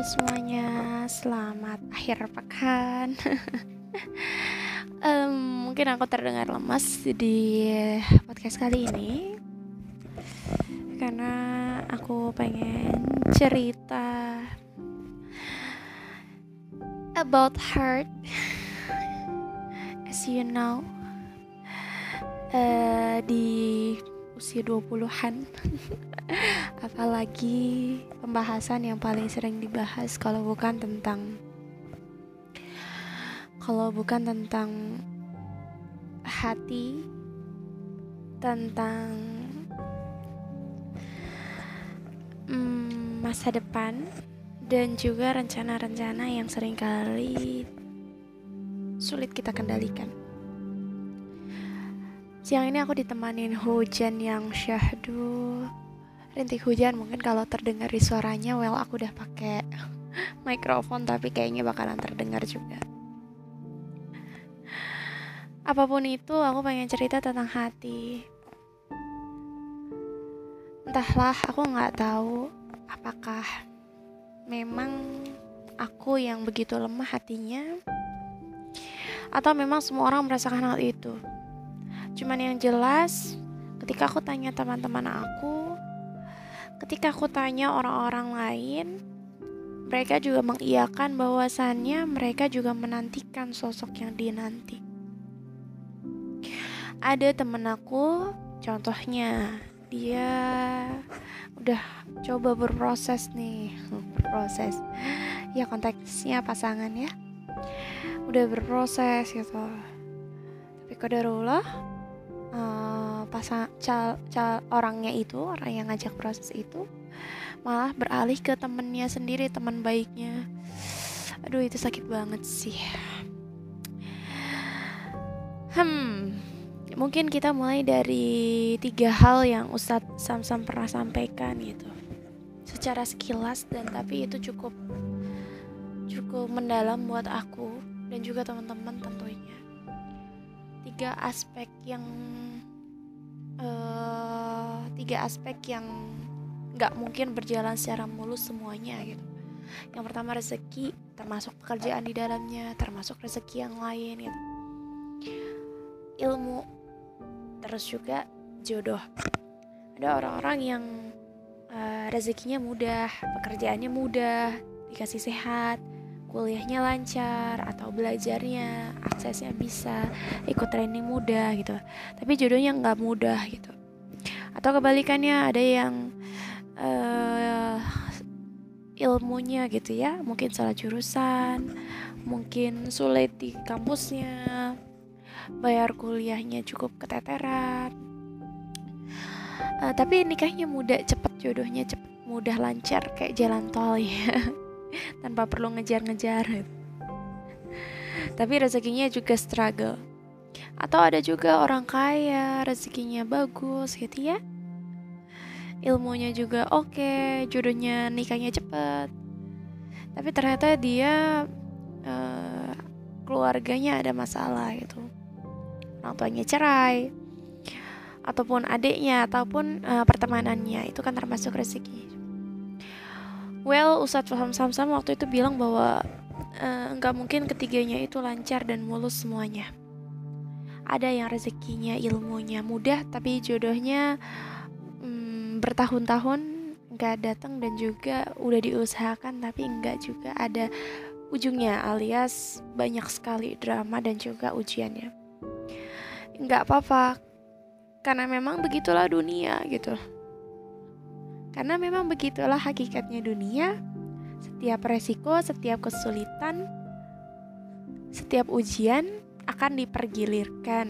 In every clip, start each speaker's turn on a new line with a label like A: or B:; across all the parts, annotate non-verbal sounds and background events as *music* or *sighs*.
A: semuanya, selamat akhir pekan. *laughs* um, mungkin aku terdengar lemas di podcast kali ini karena aku pengen cerita about heart. As you know, uh, di usia 20-an *laughs* apalagi pembahasan yang paling sering dibahas kalau bukan tentang kalau bukan tentang hati tentang hmm, masa depan dan juga rencana-rencana yang sering kali sulit kita kendalikan Siang ini aku ditemanin hujan yang syahdu. Rintik hujan mungkin kalau terdengar di suaranya Well aku udah pakai *laughs* mikrofon tapi kayaknya bakalan terdengar juga. Apa pun itu aku pengen cerita tentang hati. Entahlah aku nggak tahu apakah memang aku yang begitu lemah hatinya atau memang semua orang merasakan hal itu Cuman yang jelas, ketika aku tanya teman-teman aku, ketika aku tanya orang-orang lain, mereka juga mengiyakan bahwasannya mereka juga menantikan sosok yang dinanti. Ada temen aku, contohnya dia udah coba berproses nih, berproses. Ya konteksnya pasangan ya. Udah berproses gitu. Tapi kodarullah uh, pasang cal, cal orangnya itu orang yang ngajak proses itu malah beralih ke temennya sendiri teman baiknya. Aduh itu sakit banget sih. Hmm mungkin kita mulai dari tiga hal yang Ustadz Samsam pernah sampaikan gitu. Secara sekilas dan tapi itu cukup cukup mendalam buat aku dan juga teman-teman tentunya tiga aspek yang uh, tiga aspek yang nggak mungkin berjalan secara mulus semuanya gitu. Yang pertama rezeki termasuk pekerjaan di dalamnya termasuk rezeki yang lain gitu. Ilmu terus juga jodoh. Ada orang-orang yang uh, rezekinya mudah pekerjaannya mudah dikasih sehat kuliahnya lancar atau belajarnya aksesnya bisa ikut training mudah gitu. Tapi jodohnya nggak mudah gitu. Atau kebalikannya ada yang uh, ilmunya gitu ya. Mungkin salah jurusan mungkin sulit di kampusnya bayar kuliahnya cukup keteteran. Uh, tapi nikahnya mudah cepet jodohnya cepet mudah lancar kayak jalan tol ya *laughs* tanpa perlu ngejar-ngejar. Tapi rezekinya juga struggle. Atau ada juga orang kaya rezekinya bagus gitu ya. Ilmunya juga oke okay, jodohnya nikahnya cepet. Tapi ternyata dia uh, keluarganya ada masalah gitu. Orang tuanya cerai ataupun adiknya ataupun uh, pertemanannya. Itu kan termasuk rezeki Well, Ustadz Faham Samsam waktu itu bilang bahwa uh, nggak mungkin ketiganya itu lancar dan mulus semuanya. Ada yang rezekinya, ilmunya mudah, tapi jodohnya um, bertahun-tahun nggak datang dan juga udah diusahakan tapi nggak juga ada ujungnya alias banyak sekali drama dan juga ujiannya. Nggak apa-apa, karena memang begitulah dunia gitu. Karena memang begitulah hakikatnya dunia. Setiap resiko, setiap kesulitan, setiap ujian akan dipergilirkan.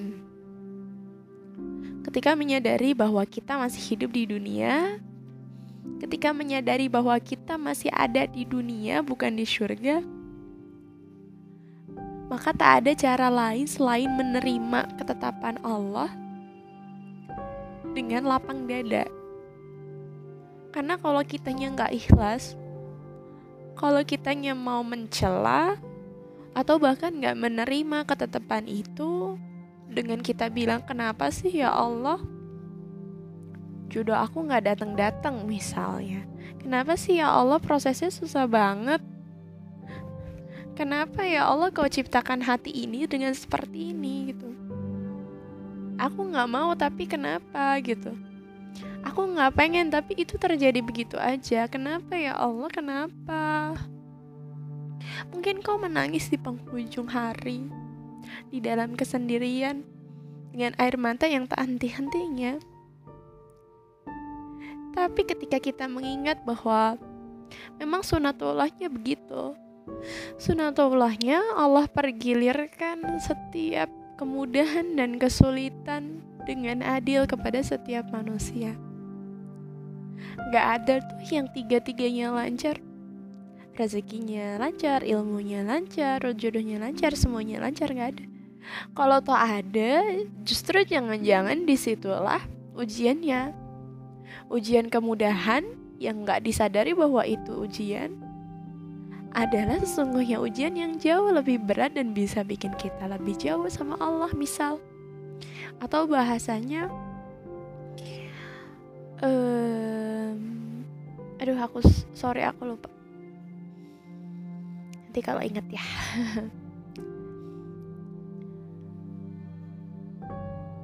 A: Ketika menyadari bahwa kita masih hidup di dunia, ketika menyadari bahwa kita masih ada di dunia, bukan di surga, maka tak ada cara lain selain menerima ketetapan Allah dengan lapang dada. Karena kalau kitanya nggak ikhlas, kalau kitanya mau mencela atau bahkan nggak menerima ketetapan itu dengan kita bilang kenapa sih ya Allah jodoh aku nggak datang-datang misalnya. Kenapa sih ya Allah prosesnya susah banget? Kenapa ya Allah kau ciptakan hati ini dengan seperti ini gitu? Aku nggak mau tapi kenapa gitu? Aku nggak pengen tapi itu terjadi begitu aja. Kenapa ya Allah? Kenapa? Mungkin kau menangis di penghujung hari, di dalam kesendirian, dengan air mata yang tak henti-hentinya. Tapi ketika kita mengingat bahwa memang sunatullahnya begitu, sunatullahnya Allah pergilirkan setiap kemudahan dan kesulitan dengan adil kepada setiap manusia. Gak ada tuh yang tiga-tiganya lancar. Rezekinya lancar, ilmunya lancar, jodohnya lancar, semuanya lancar gak ada. Kalau toh ada, justru jangan-jangan di situlah ujiannya. Ujian kemudahan yang gak disadari bahwa itu ujian adalah sesungguhnya ujian yang jauh lebih berat dan bisa bikin kita lebih jauh sama Allah misal atau bahasanya um, aduh aku sorry aku lupa. Nanti kalau inget ya. *laughs*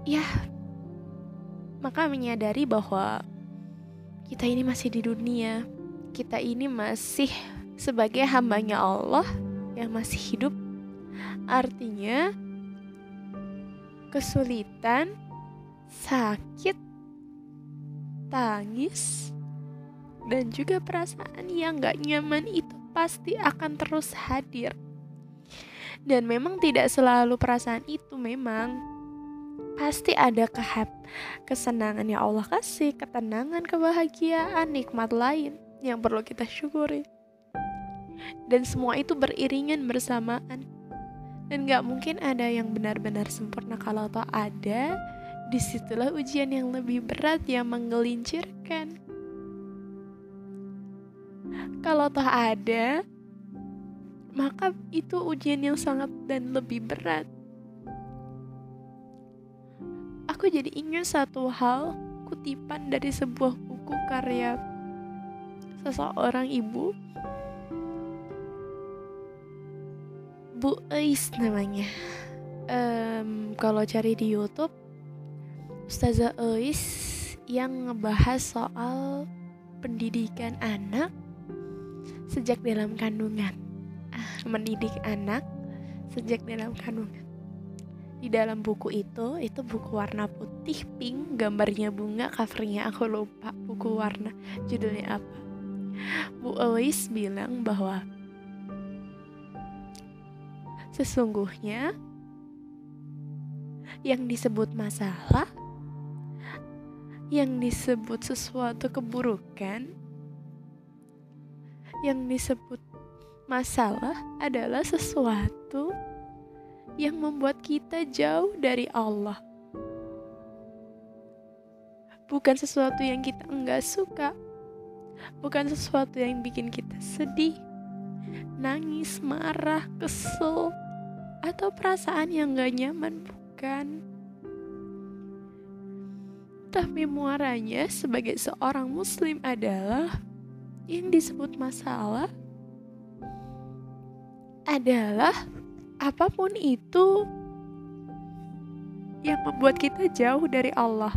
A: Ya maka menyadari bahwa kita ini masih di dunia. Kita ini masih sebagai hambanya Allah yang masih hidup. Artinya kesulitan sakit tangis dan juga perasaan yang gak nyaman itu pasti akan terus hadir dan memang tidak selalu perasaan itu memang pasti ada kehap kesenangan yang Allah kasih, ketenangan, kebahagiaan, nikmat lain yang perlu kita syukuri. Dan semua itu beriringan bersamaan. Dan gak mungkin ada yang benar-benar sempurna. Kalau toh ada, di situlah ujian yang lebih berat yang menggelincirkan. Kalau toh ada, maka itu ujian yang sangat dan lebih berat. Aku jadi ingat satu hal kutipan dari sebuah buku karya seseorang ibu Bu Eis namanya. Um, kalau cari di YouTube Ustazah Eis yang ngebahas soal pendidikan anak sejak dalam kandungan. Ah, mendidik anak sejak dalam kandungan. Di dalam buku itu itu buku warna putih pink gambarnya bunga covernya aku lupa buku warna judulnya apa. Bu Alois bilang bahwa sesungguhnya yang disebut masalah yang disebut sesuatu keburukan yang disebut masalah adalah sesuatu yang membuat kita jauh dari Allah. Bukan sesuatu yang kita enggak suka, bukan sesuatu yang bikin kita sedih, nangis, marah, kesel, atau perasaan yang gak nyaman, bukan. Tapi muaranya sebagai seorang muslim adalah yang disebut masalah adalah apa pun itu yang membuat kita jauh dari Allah.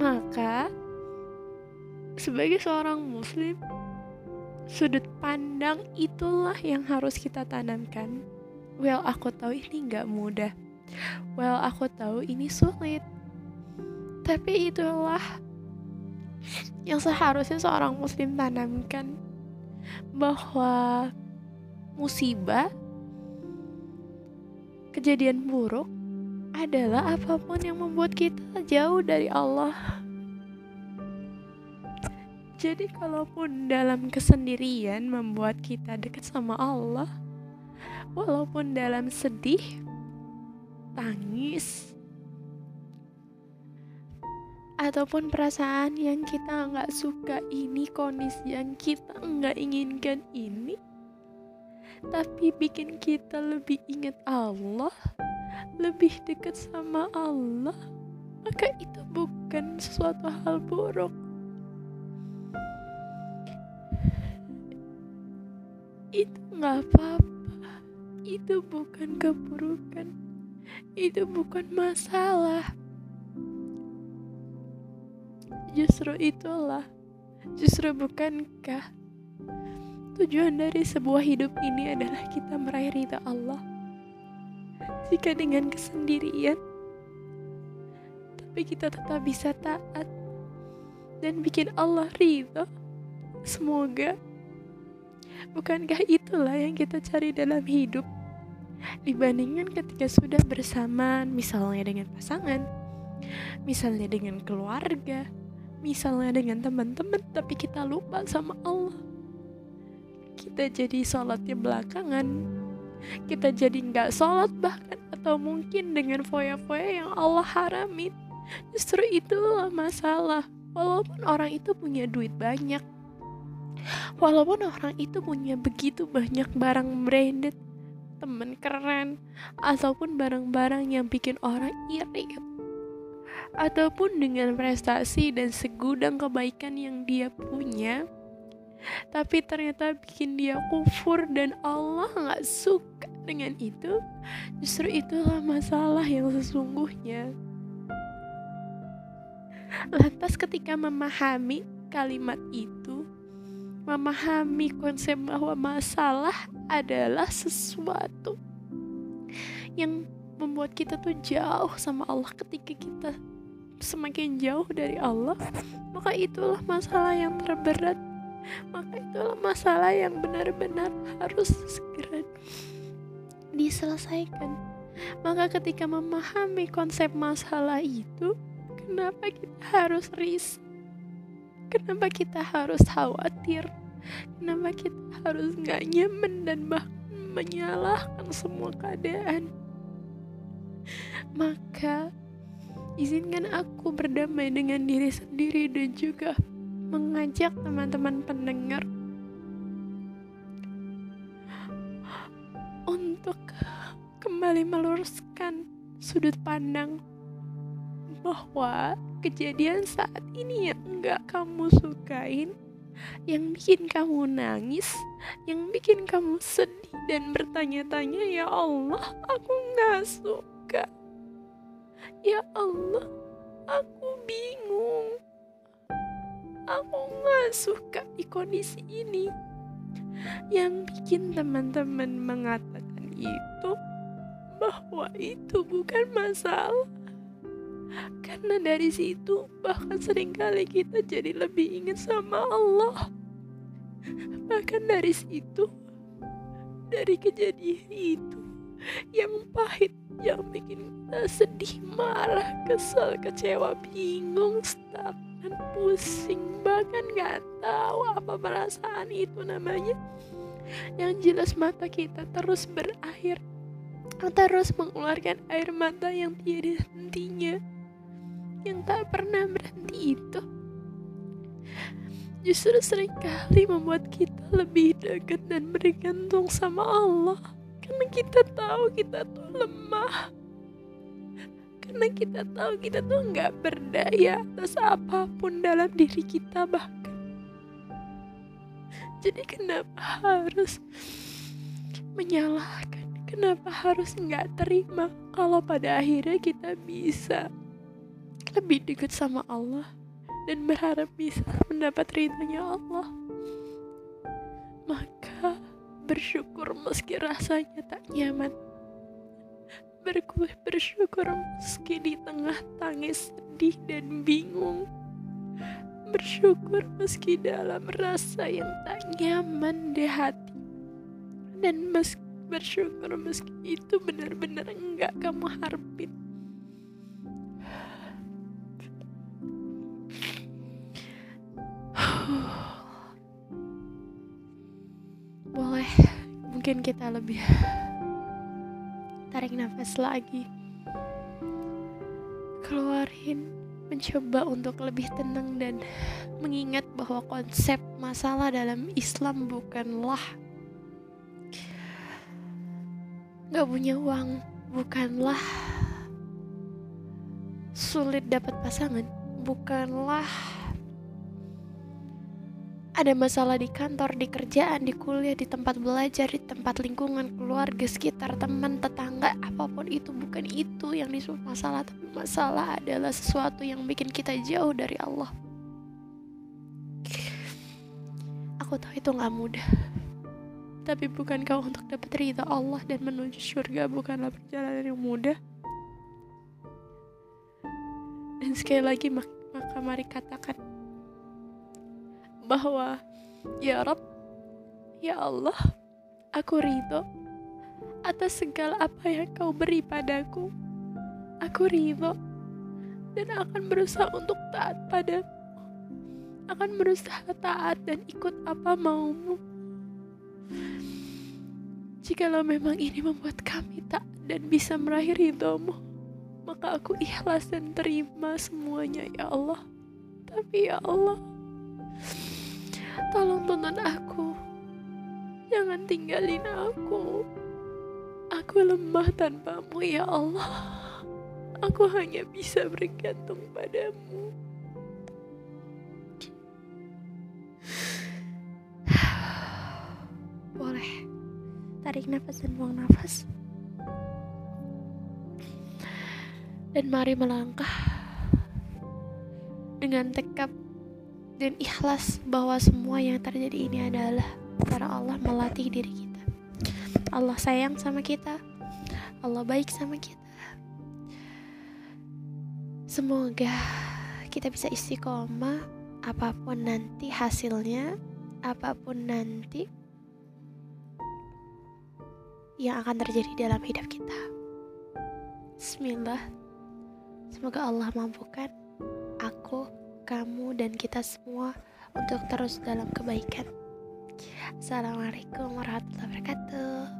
A: Maka, sebagai seorang Muslim, sudut pandang itulah yang harus kita tanamkan. Well, aku tahu ini gak mudah. Well, aku tahu ini sulit. Tapi itulah yang seharusnya seorang Muslim tanamkan bahwa musibah kejadian buruk adalah apa pun yang membuat kita jauh dari Allah. Jadi kalaupun dalam kesendirian membuat kita dekat sama Allah, walaupun dalam sedih, tangis, ataupun perasaan yang kita nggak suka ini, kondisi yang kita nggak inginkan ini, tapi bikin kita lebih ingat Allah, lebih dekat sama Allah. maka itu bukan sesuatu hal buruk. Itu nggak apa-apa. Itu bukan keburukan. Itu bukan masalah. Justru itulah. Justru bukankah tujuan dari sebuah hidup ini adalah kita meraih ridha Allah? Jika dengan kesendirian tapi kita tetap bisa taat dan bikin Allah ridho. Semoga bukankah itulah yang kita cari dalam hidup dibandingkan ketika sudah bersama misalnya dengan pasangan, misalnya dengan keluarga, misalnya dengan teman-teman tapi kita lupa sama Allah. Kita jadi sholatnya belakangan, kita jadi nggak sholat bahkan atau mungkin dengan foya-foya yang Allah haramin Justru itulah masalah. Walaupun orang itu punya duit banyak, walaupun orang itu punya begitu banyak barang branded, temen keren, ataupun barang-barang yang bikin orang iri, ataupun dengan prestasi dan segudang kebaikan yang dia punya, tapi ternyata bikin dia kufur dan Allah nggak suka dengan itu, justru itulah masalah yang sesungguhnya. Lantas ketika memahami kalimat itu, memahami konsep bahwa masalah adalah sesuatu yang membuat kita tuh jauh sama Allah ketika kita semakin jauh dari Allah, maka itulah masalah yang terberat. Maka itulah masalah yang benar-benar harus segera diselesaikan. Maka ketika memahami konsep masalah itu, Kenapa kita harus risih? Kenapa kita harus khawatir? Kenapa kita harus gak nyaman dan bahkan menyalahkan semua keadaan? Maka izinkan aku berdamai dengan diri sendiri dan juga mengajak teman-teman pendengar untuk kembali meluruskan sudut pandang bahwa kejadian saat ini yang enggak kamu sukain, yang bikin kamu nangis, yang bikin kamu sedih dan bertanya-tanya, "Ya Allah, aku nggak suka." Ya Allah, aku bingung. Aku nggak suka di kondisi ini. Yang bikin teman-teman mengatakan itu bahwa itu bukan masalah karena dari situ bahkan sering kali kita jadi lebih ingat sama Allah. Bahkan dari situ, dari kejadian itu yang pahit, yang bikin kita sedih, marah, kesel, kecewa, bingung, stagnan, pusing, bahkan gak tahu apa perasaan itu namanya. Yang jelas mata kita terus berair, terus mengeluarkan air mata yang tiada hentinya yang tak pernah berhenti itu. Justru sering kali membuat kita lebih dekat dan bergantung sama Allah. Karena kita tahu kita tuh lemah. Karena kita tahu kita tuh nggak berdaya atas apa pun dalam diri kita bahkan. Jadi kenapa harus menyalahkan? Kenapa harus nggak terima kalau pada akhirnya kita bisa lebih dekat sama Allah dan berharap bisa mendapat ridhonya Allah. Maka bersyukur meski rasanya tak nyaman. Berkuih bersyukur meski di tengah tangis sedih dan bingung. Bersyukur meski dalam rasa yang tak nyaman di hati. Dan meski bersyukur meski itu benar-benar enggak kamu harapin mungkin kita lebih tarik nafas lagi. Keluarin mencoba untuk lebih tenang dan mengingat bahwa konsep masalah dalam Islam bukanlah gak punya uang bukanlah sulit dapat pasangan bukanlah ada masalah di kantor, di kerjaan, di kuliah, di tempat belajar, di tempat lingkungan, keluarga, sekitar, teman, tetangga, apa pun itu bukan itu yang disebut masalah, tapi masalah adalah sesuatu yang bikin kita jauh dari Allah. Aku tahu itu gak mudah, tapi bukan kau untuk dapat ridha Allah dan menuju surga bukanlah perjalanan yang mudah. Dan sekali lagi maka mari katakan bahwa ya Rob, ya Allah, aku ridho atas segala apa yang kau beri padaku. Aku ridho dan akan berusaha untuk taat padamu. Akan berusaha taat dan ikut apa maumu. Jikalau memang ini membuat kami tak dan bisa meraih ridhomu, maka aku ikhlas dan terima semuanya ya Allah. Tapi ya Allah, Tolong tuntun aku. Jangan tinggalin aku. Aku lemah tanpamu ya Allah. Aku hanya bisa bergantung padamu. *sighs* Boleh tarik nafas dan buang nafas. Dan mari melangkah dengan tekad dan ikhlas bahwa semua yang terjadi ini adalah karena Allah melatih diri kita. Allah sayang sama kita. Allah baik sama kita. Semoga kita bisa istiqomah apa pun nanti hasilnya, apa pun nanti yang akan terjadi dalam hidup kita. Bismillah. Semoga Allah mampukan aku kamu dan kita semua untuk terus dalam kebaikan. Assalamualaikum warahmatullahi wabarakatuh.